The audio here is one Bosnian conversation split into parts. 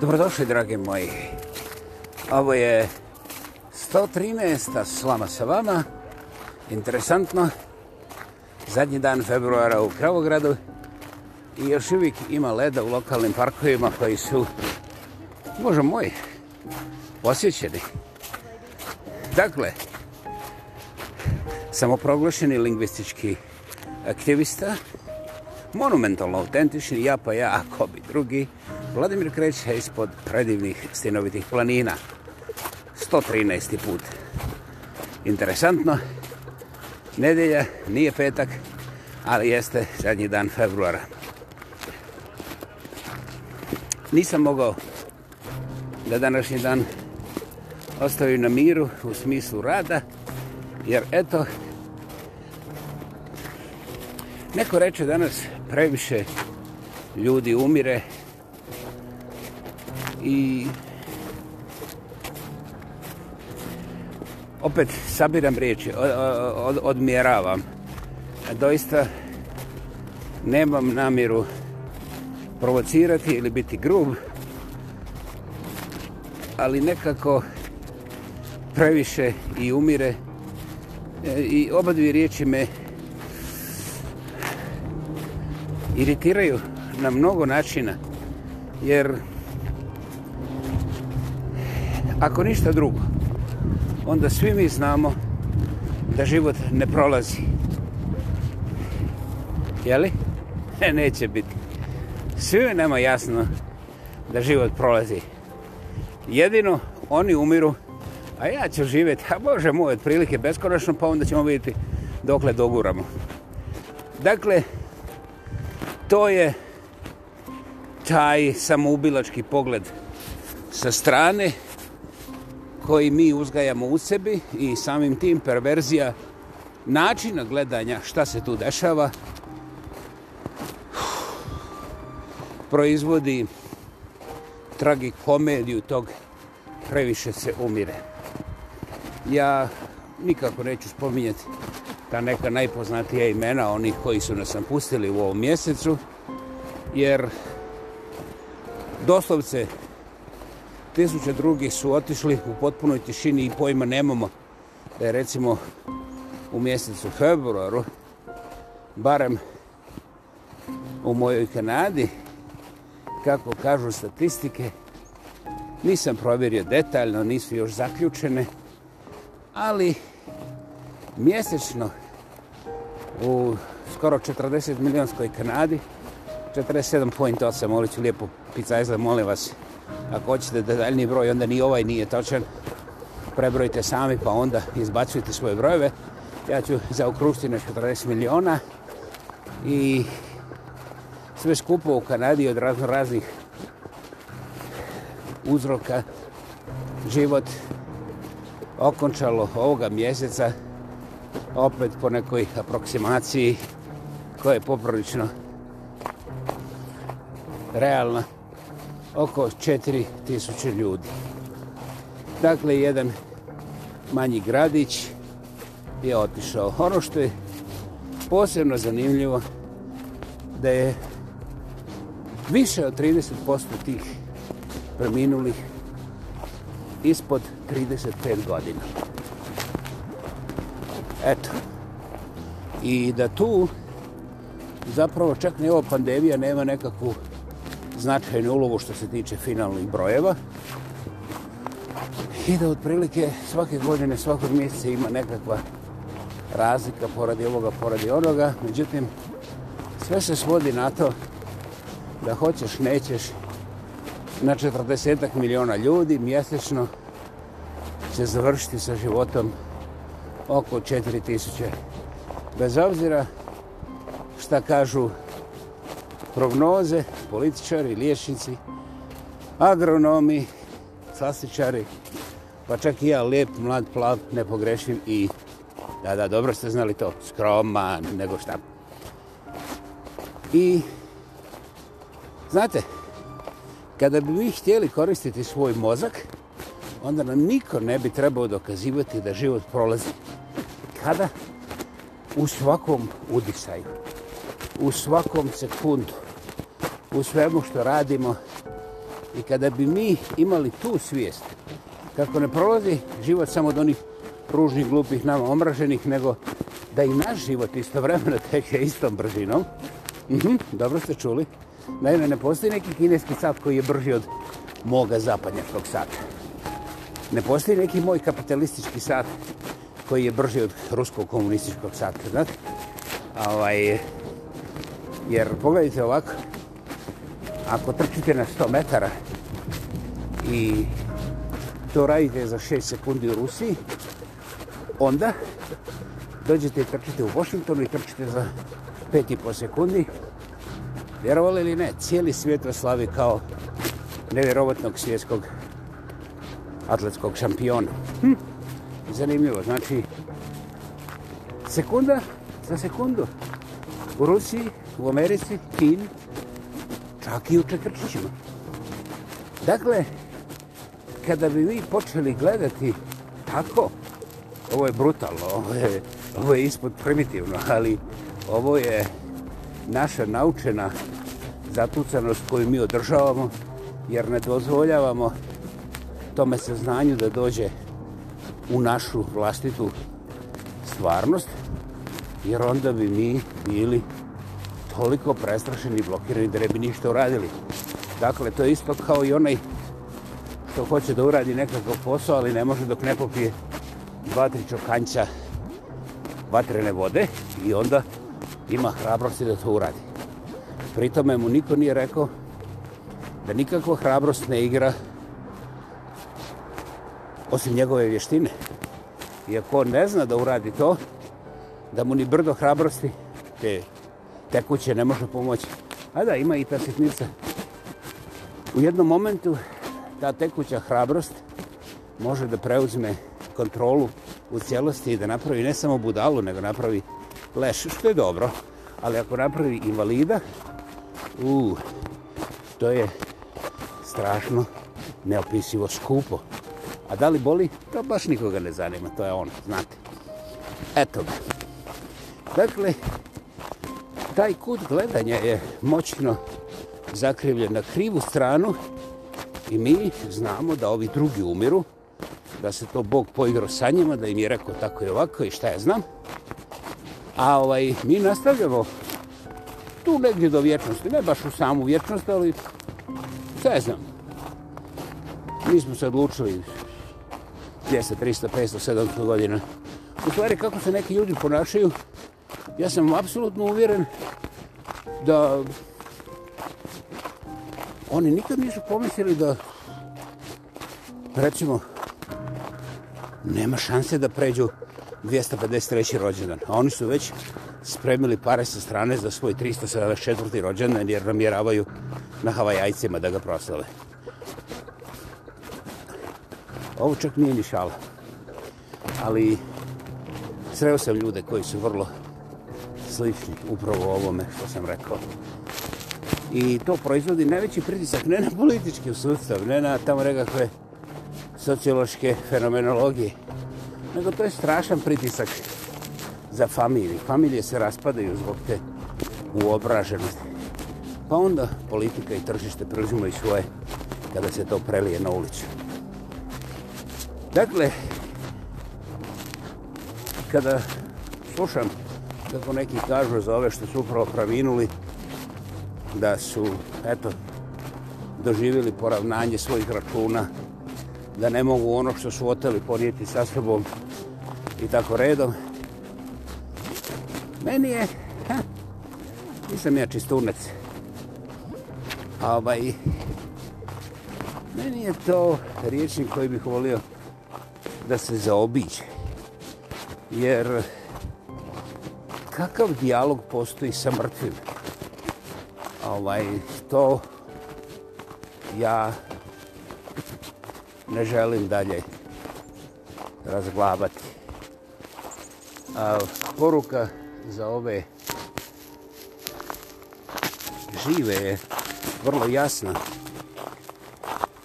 Dobrodošli, dragi moji. Ovo je 113. Slama sa vama. Interesantno. Zadnji dan februara u Kravogradu. I još uvijek ima leda u lokalnim parkovima koji su, možda moj, osjećeni. Dakle, samoproglašeni lingvistički aktivista, monumentalno autentični, ja pa ja, ako bi drugi, Vladimir kreće ispod predivnih stinovitih planina. 113. put. Interesantno, nedelja nije petak, ali jeste zadnji dan februara. Nisam mogao da današnji dan ostavim na miru u smislu rada, jer eto, neko reče danas previše ljudi umire, i opet sabiram riječi, od, od, odmjeravam. Doista nemam namjeru provocirati ili biti grub, ali nekako previše i umire e, i oba dvije riječi me iritiraju na mnogo načina jer Ako ništa drugo, onda svi mi znamo da život ne prolazi. Jeli? Ne, neće biti. Svi nema jasno da život prolazi. Jedino, oni umiru, a ja ću živjeti, a Bože moj, otprilike beskonačno, pa onda ćemo vidjeti dokle doguramo. Dakle, to je taj samoubilački pogled sa strane, koji mi uzgajamo u sebi i samim tim perverzija načina gledanja šta se tu dešava proizvodi tragikomediju tog previše se umire. Ja nikako neću spominjati ta neka najpoznatija imena onih koji su nas pustili u ovom mjesecu, jer doslovce tisuća drugih su otišli u potpunoj tišini i pojma nemamo da je recimo u mjesecu februaru barem u mojoj Kanadi kako kažu statistike nisam provjerio detaljno nisu još zaključene ali mjesečno u skoro 40 milijonskoj Kanadi 47.8 molit ću lijepo pizza izle molim vas Ako hoćete detaljni broj, onda ni ovaj nije točan. Prebrojite sami, pa onda izbacujte svoje brojeve. Ja ću zaokrušiti na 40 miliona. I sve skupo u Kanadi od razno raznih uzroka život okončalo ovoga mjeseca opet po nekoj aproksimaciji koja je poprilično realna oko 4000 ljudi. Dakle, jedan manji gradić je otišao. Ono što je posebno zanimljivo da je više od 30% tih preminulih ispod 35 godina. Eto. I da tu zapravo čak ne ova pandemija nema nekakvu značajnu ulogu što se tiče finalnih brojeva. I da otprilike svake godine, svakog mjeseca ima nekakva razlika poradi ovoga, poradi onoga. Međutim, sve se svodi na to da hoćeš, nećeš na četrdesetak miliona ljudi mjesečno će završiti sa životom oko 4000. Bez obzira šta kažu prognoze, političari, liječnici, agronomi, sasličari, pa čak i ja, lijep, mlad, plav, ne pogrešim i, da, da, dobro ste znali to, skroman, nego šta. I, znate, kada bi vi htjeli koristiti svoj mozak, onda nam niko ne bi trebao dokazivati da život prolazi. Kada? U svakom udisaju. U svakom sekundu u svemu što radimo i kada bi mi imali tu svijest kako ne prolazi život samo od onih ružnih, glupih, nama omraženih, nego da i naš život istovremeno teke istom bržinom. Mm -hmm, dobro ste čuli. Naime, ne postoji neki kineski sat koji je brži od moga zapadnjačkog sata. Ne postoji neki moj kapitalistički sat koji je brži od ruskog komunističkog sata. Znate? Ovaj, jer pogledajte ovako, ako trčite na 100 metara i to radite za 6 sekundi u Rusiji, onda dođete i trčite u Washingtonu i trčite za 5,5 sekundi. Vjerovali li ne, cijeli svijet vas slavi kao nevjerovatnog svjetskog atletskog šampiona. Hm. Zanimljivo, znači sekunda za sekundu u Rusiji, u Americi, Kini, čak i u četvrčićima. Dakle, kada bi vi počeli gledati tako, ovo je brutalno, ovo je, ovo je ispod primitivno, ali ovo je naša naučena zatucanost koju mi održavamo, jer ne dozvoljavamo tome saznanju da dođe u našu vlastitu stvarnost, jer onda bi mi bili toliko prestrašeni i blokirani da ne bi ništa uradili. Dakle, to je isto kao i onaj što hoće da uradi nekakav posao, ali ne može dok ne popije dva, tri čokanća vatrene vode i onda ima hrabrosti da to uradi. Pritome mu niko nije rekao da nikakva hrabrost ne igra osim njegove vještine. Iako on ne zna da uradi to, da mu ni brdo hrabrosti te tekuće ne može pomoći. A da, ima i ta sitnica. U jednom momentu ta tekuća hrabrost može da preuzme kontrolu u cijelosti i da napravi ne samo budalu, nego napravi leš, što je dobro. Ali ako napravi invalida, u, to je strašno neopisivo skupo. A da li boli, to baš nikoga ne zanima, to je ono, znate. Eto ga. Dakle, taj kut gledanja je moćno zakrivljen na krivu stranu i mi znamo da ovi drugi umiru, da se to Bog poigrao sa njima, da im je rekao tako i ovako i šta ja znam. A ovaj, mi nastavljamo tu negdje do vječnosti, ne baš u samu vječnost, ali šta ja znam. Mi smo se odlučili 200, 300, 500, 700 godina. U stvari, kako se neki ljudi ponašaju, ja sam apsolutno uvjeren da oni nikad nisu pomislili da recimo nema šanse da pređu 253. rođendan. A oni su već spremili pare sa strane za svoj 374. rođendan jer namjeravaju na Havajajcima da ga proslave. Ovo čak nije ni šala. Ali sreo sam ljude koji su vrlo slični upravo ovome što sam rekao. I to proizvodi najveći pritisak ne na politički sustav, ne na tamo nekakve sociološke fenomenologije, nego to je strašan pritisak za familije. Familije se raspadaju zbog te uobraženosti. Pa onda politika i tržište preuzimaju svoje kada se to prelije na ulicu. Dakle, kada slušam kako neki kažu za ove što su upravo pravinuli, da su, eto, doživjeli poravnanje svojih računa, da ne mogu ono što su oteli ponijeti sa sobom i tako redom. Meni je, ha, nisam ja čistunec, a ovaj, meni je to riječnik koji bih volio da se zaobiđe. Jer kakav dijalog postoji sa mrtvim? Ovaj, to ja ne želim dalje razglabati. A poruka za ove žive je vrlo jasna.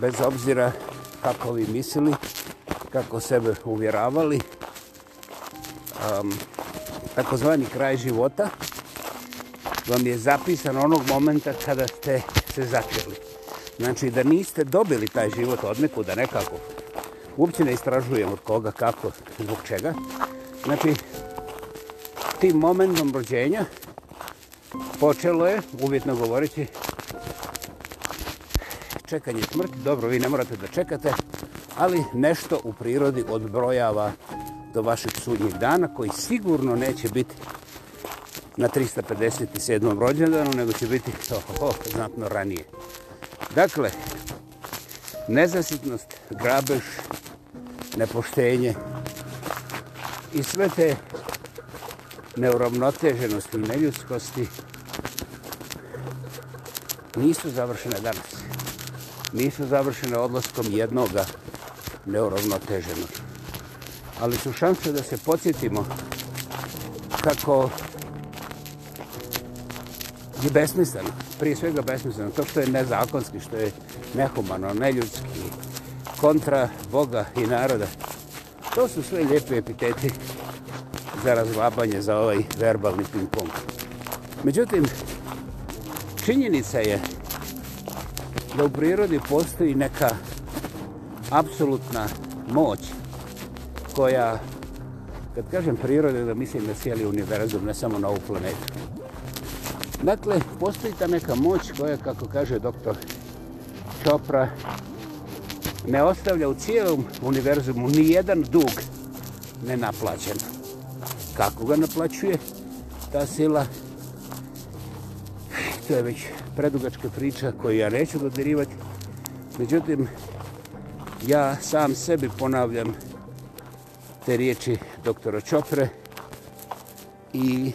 Bez obzira kako vi mislili, kako sebe uvjeravali, um, takozvani kraj života vam je zapisan onog momenta kada ste se začeli. Znači da niste dobili taj život odmeku, da nekako uopće ne istražujem od koga, kako, zbog čega. Znači, tim momentom rođenja počelo je, uvjetno govoreći, čekanje smrti. Dobro, vi ne morate da čekate, ali nešto u prirodi odbrojava do vašeg sudnjeg dana koji sigurno neće biti na 357. rođendanu, nego će biti to oh, oh, znatno ranije. Dakle, nezasitnost, grabež, nepoštenje i sve te neuravnoteženosti i neljudskosti nisu završene danas. Nisu završene odlaskom jednoga neuravnoteženosti ali su šanse da se podsjetimo kako je besmisleno, prije svega besmisleno, to što je nezakonski, što je nehumano, neljudski, kontra Boga i naroda. To su sve lijepe epiteti za razglabanje za ovaj verbalni ping-pong. Međutim, činjenica je da u prirodi postoji neka apsolutna moć koja, kad kažem prirode, da mislim na cijeli univerzum, ne samo na ovu planetu. Dakle, postoji ta neka moć koja, kako kaže doktor Chopra, ne ostavlja u cijelom univerzumu ni jedan dug nenaplaćen. Kako ga naplaćuje ta sila? To je već predugačka priča koju ja neću dodirivati. Međutim, ja sam sebi ponavljam te riječi doktora Čopre i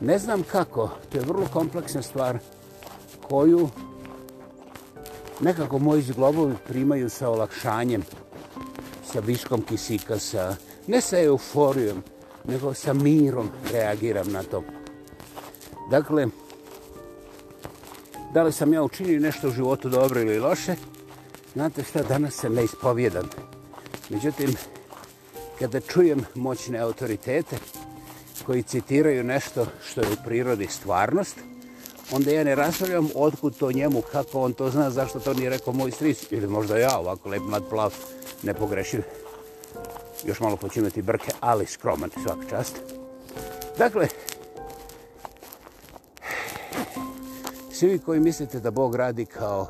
ne znam kako, to je vrlo kompleksna stvar koju nekako moji zglobovi primaju sa olakšanjem, sa viškom kisika, sa, ne sa euforijom, nego sa mirom reagiram na to. Dakle, da li sam ja učinio nešto u životu dobro ili loše, znate šta, danas se ne ispovjedam. Međutim, kada čujem moćne autoritete koji citiraju nešto što je u prirodi stvarnost, onda ja ne razvaljam otkud to njemu, kako on to zna, zašto to nije rekao moj stric, ili možda ja ovako lep mlad plav, ne pogrešim. Još malo počimati brke, ali skroman svak čast. Dakle, svi koji mislite da Bog radi kao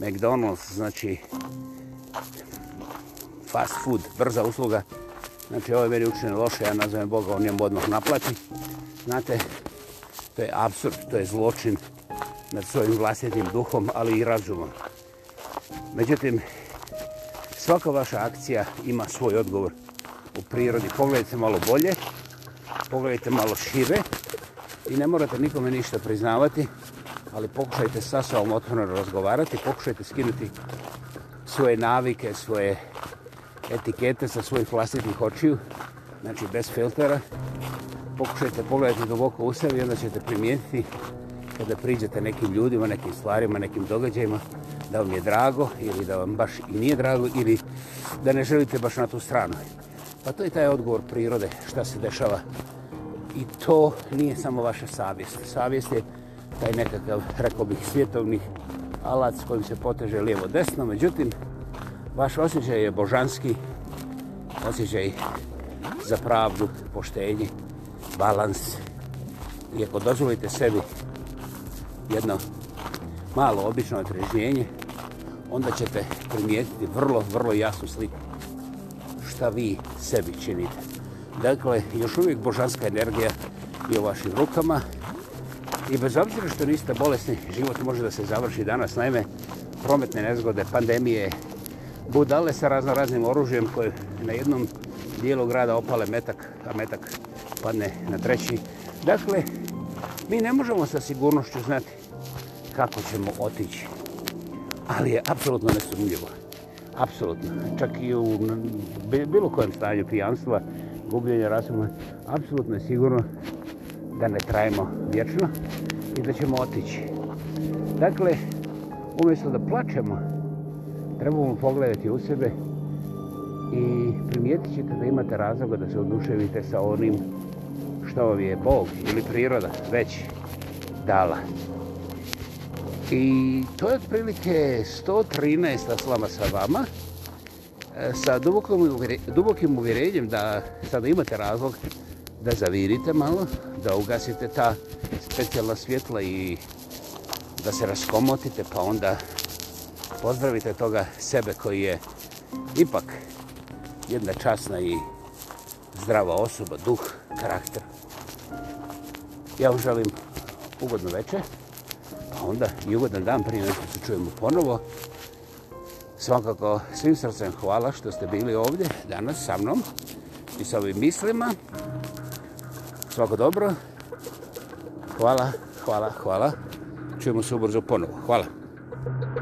McDonald's, znači fast food, brza usluga. Znači, ovo je meni učinjeno loše, ja nazovem Boga, on njemu odmah naplati. Znate, to je absurd, to je zločin nad svojim vlastitim duhom, ali i razumom. Međutim, svaka vaša akcija ima svoj odgovor u prirodi. Pogledajte malo bolje, pogledajte malo šire i ne morate nikome ništa priznavati, ali pokušajte sa svojom otvorno razgovarati, pokušajte skinuti svoje navike, svoje etikete sa svojih vlastitih očiju, znači bez filtera. Pokušajte pogledati duboko u sebi i onda ćete primijetiti kada priđete nekim ljudima, nekim stvarima, nekim događajima, da vam je drago ili da vam baš i nije drago ili da ne želite baš na tu stranu. Pa to je taj odgovor prirode, šta se dešava. I to nije samo vaša savjest. Savjest je taj nekakav, rekao bih, svjetovnih alat s kojim se poteže lijevo-desno, međutim, vaš osjećaj je božanski, osjećaj za pravdu, poštenje, balans. I ako dozvolite sebi jedno malo obično otrežnjenje, onda ćete primijetiti vrlo, vrlo jasnu sliku šta vi sebi činite. Dakle, još uvijek božanska energija je u vašim rukama, i bez obzira što niste bolesni, život može da se završi danas. Naime, prometne nezgode, pandemije, budale sa razno raznim oružjem koje na jednom dijelu grada opale metak, a metak padne na treći. Dakle, mi ne možemo sa sigurnošću znati kako ćemo otići, ali je apsolutno nesumljivo. Apsolutno. Čak i u bilo kojem stanju pijanstva, gubljenja rasuma, apsolutno je sigurno da ne trajemo vječno i da ćemo otići. Dakle, umjesto da plačemo, trebamo pogledati u sebe i primijetit ćete da imate razloga da se oduševite sa onim što vam je Bog ili priroda već dala. I to je otprilike 113. slama sa vama e, sa dubokim uvjerenjem da sada imate razlog da zavirite malo, da ugasite ta specijalna svjetla i da se raskomotite, pa onda pozdravite toga sebe koji je ipak jedna časna i zdrava osoba, duh, karakter. Ja vam želim ugodno večer, pa onda i ugodan dan prije nešto se čujemo ponovo. Svakako, svim srcem hvala što ste bili ovdje danas sa mnom i sa ovim mislima svako dobro. Hvala, hvala, hvala. Čujemo se ubrzo ponovo. Hvala. thank you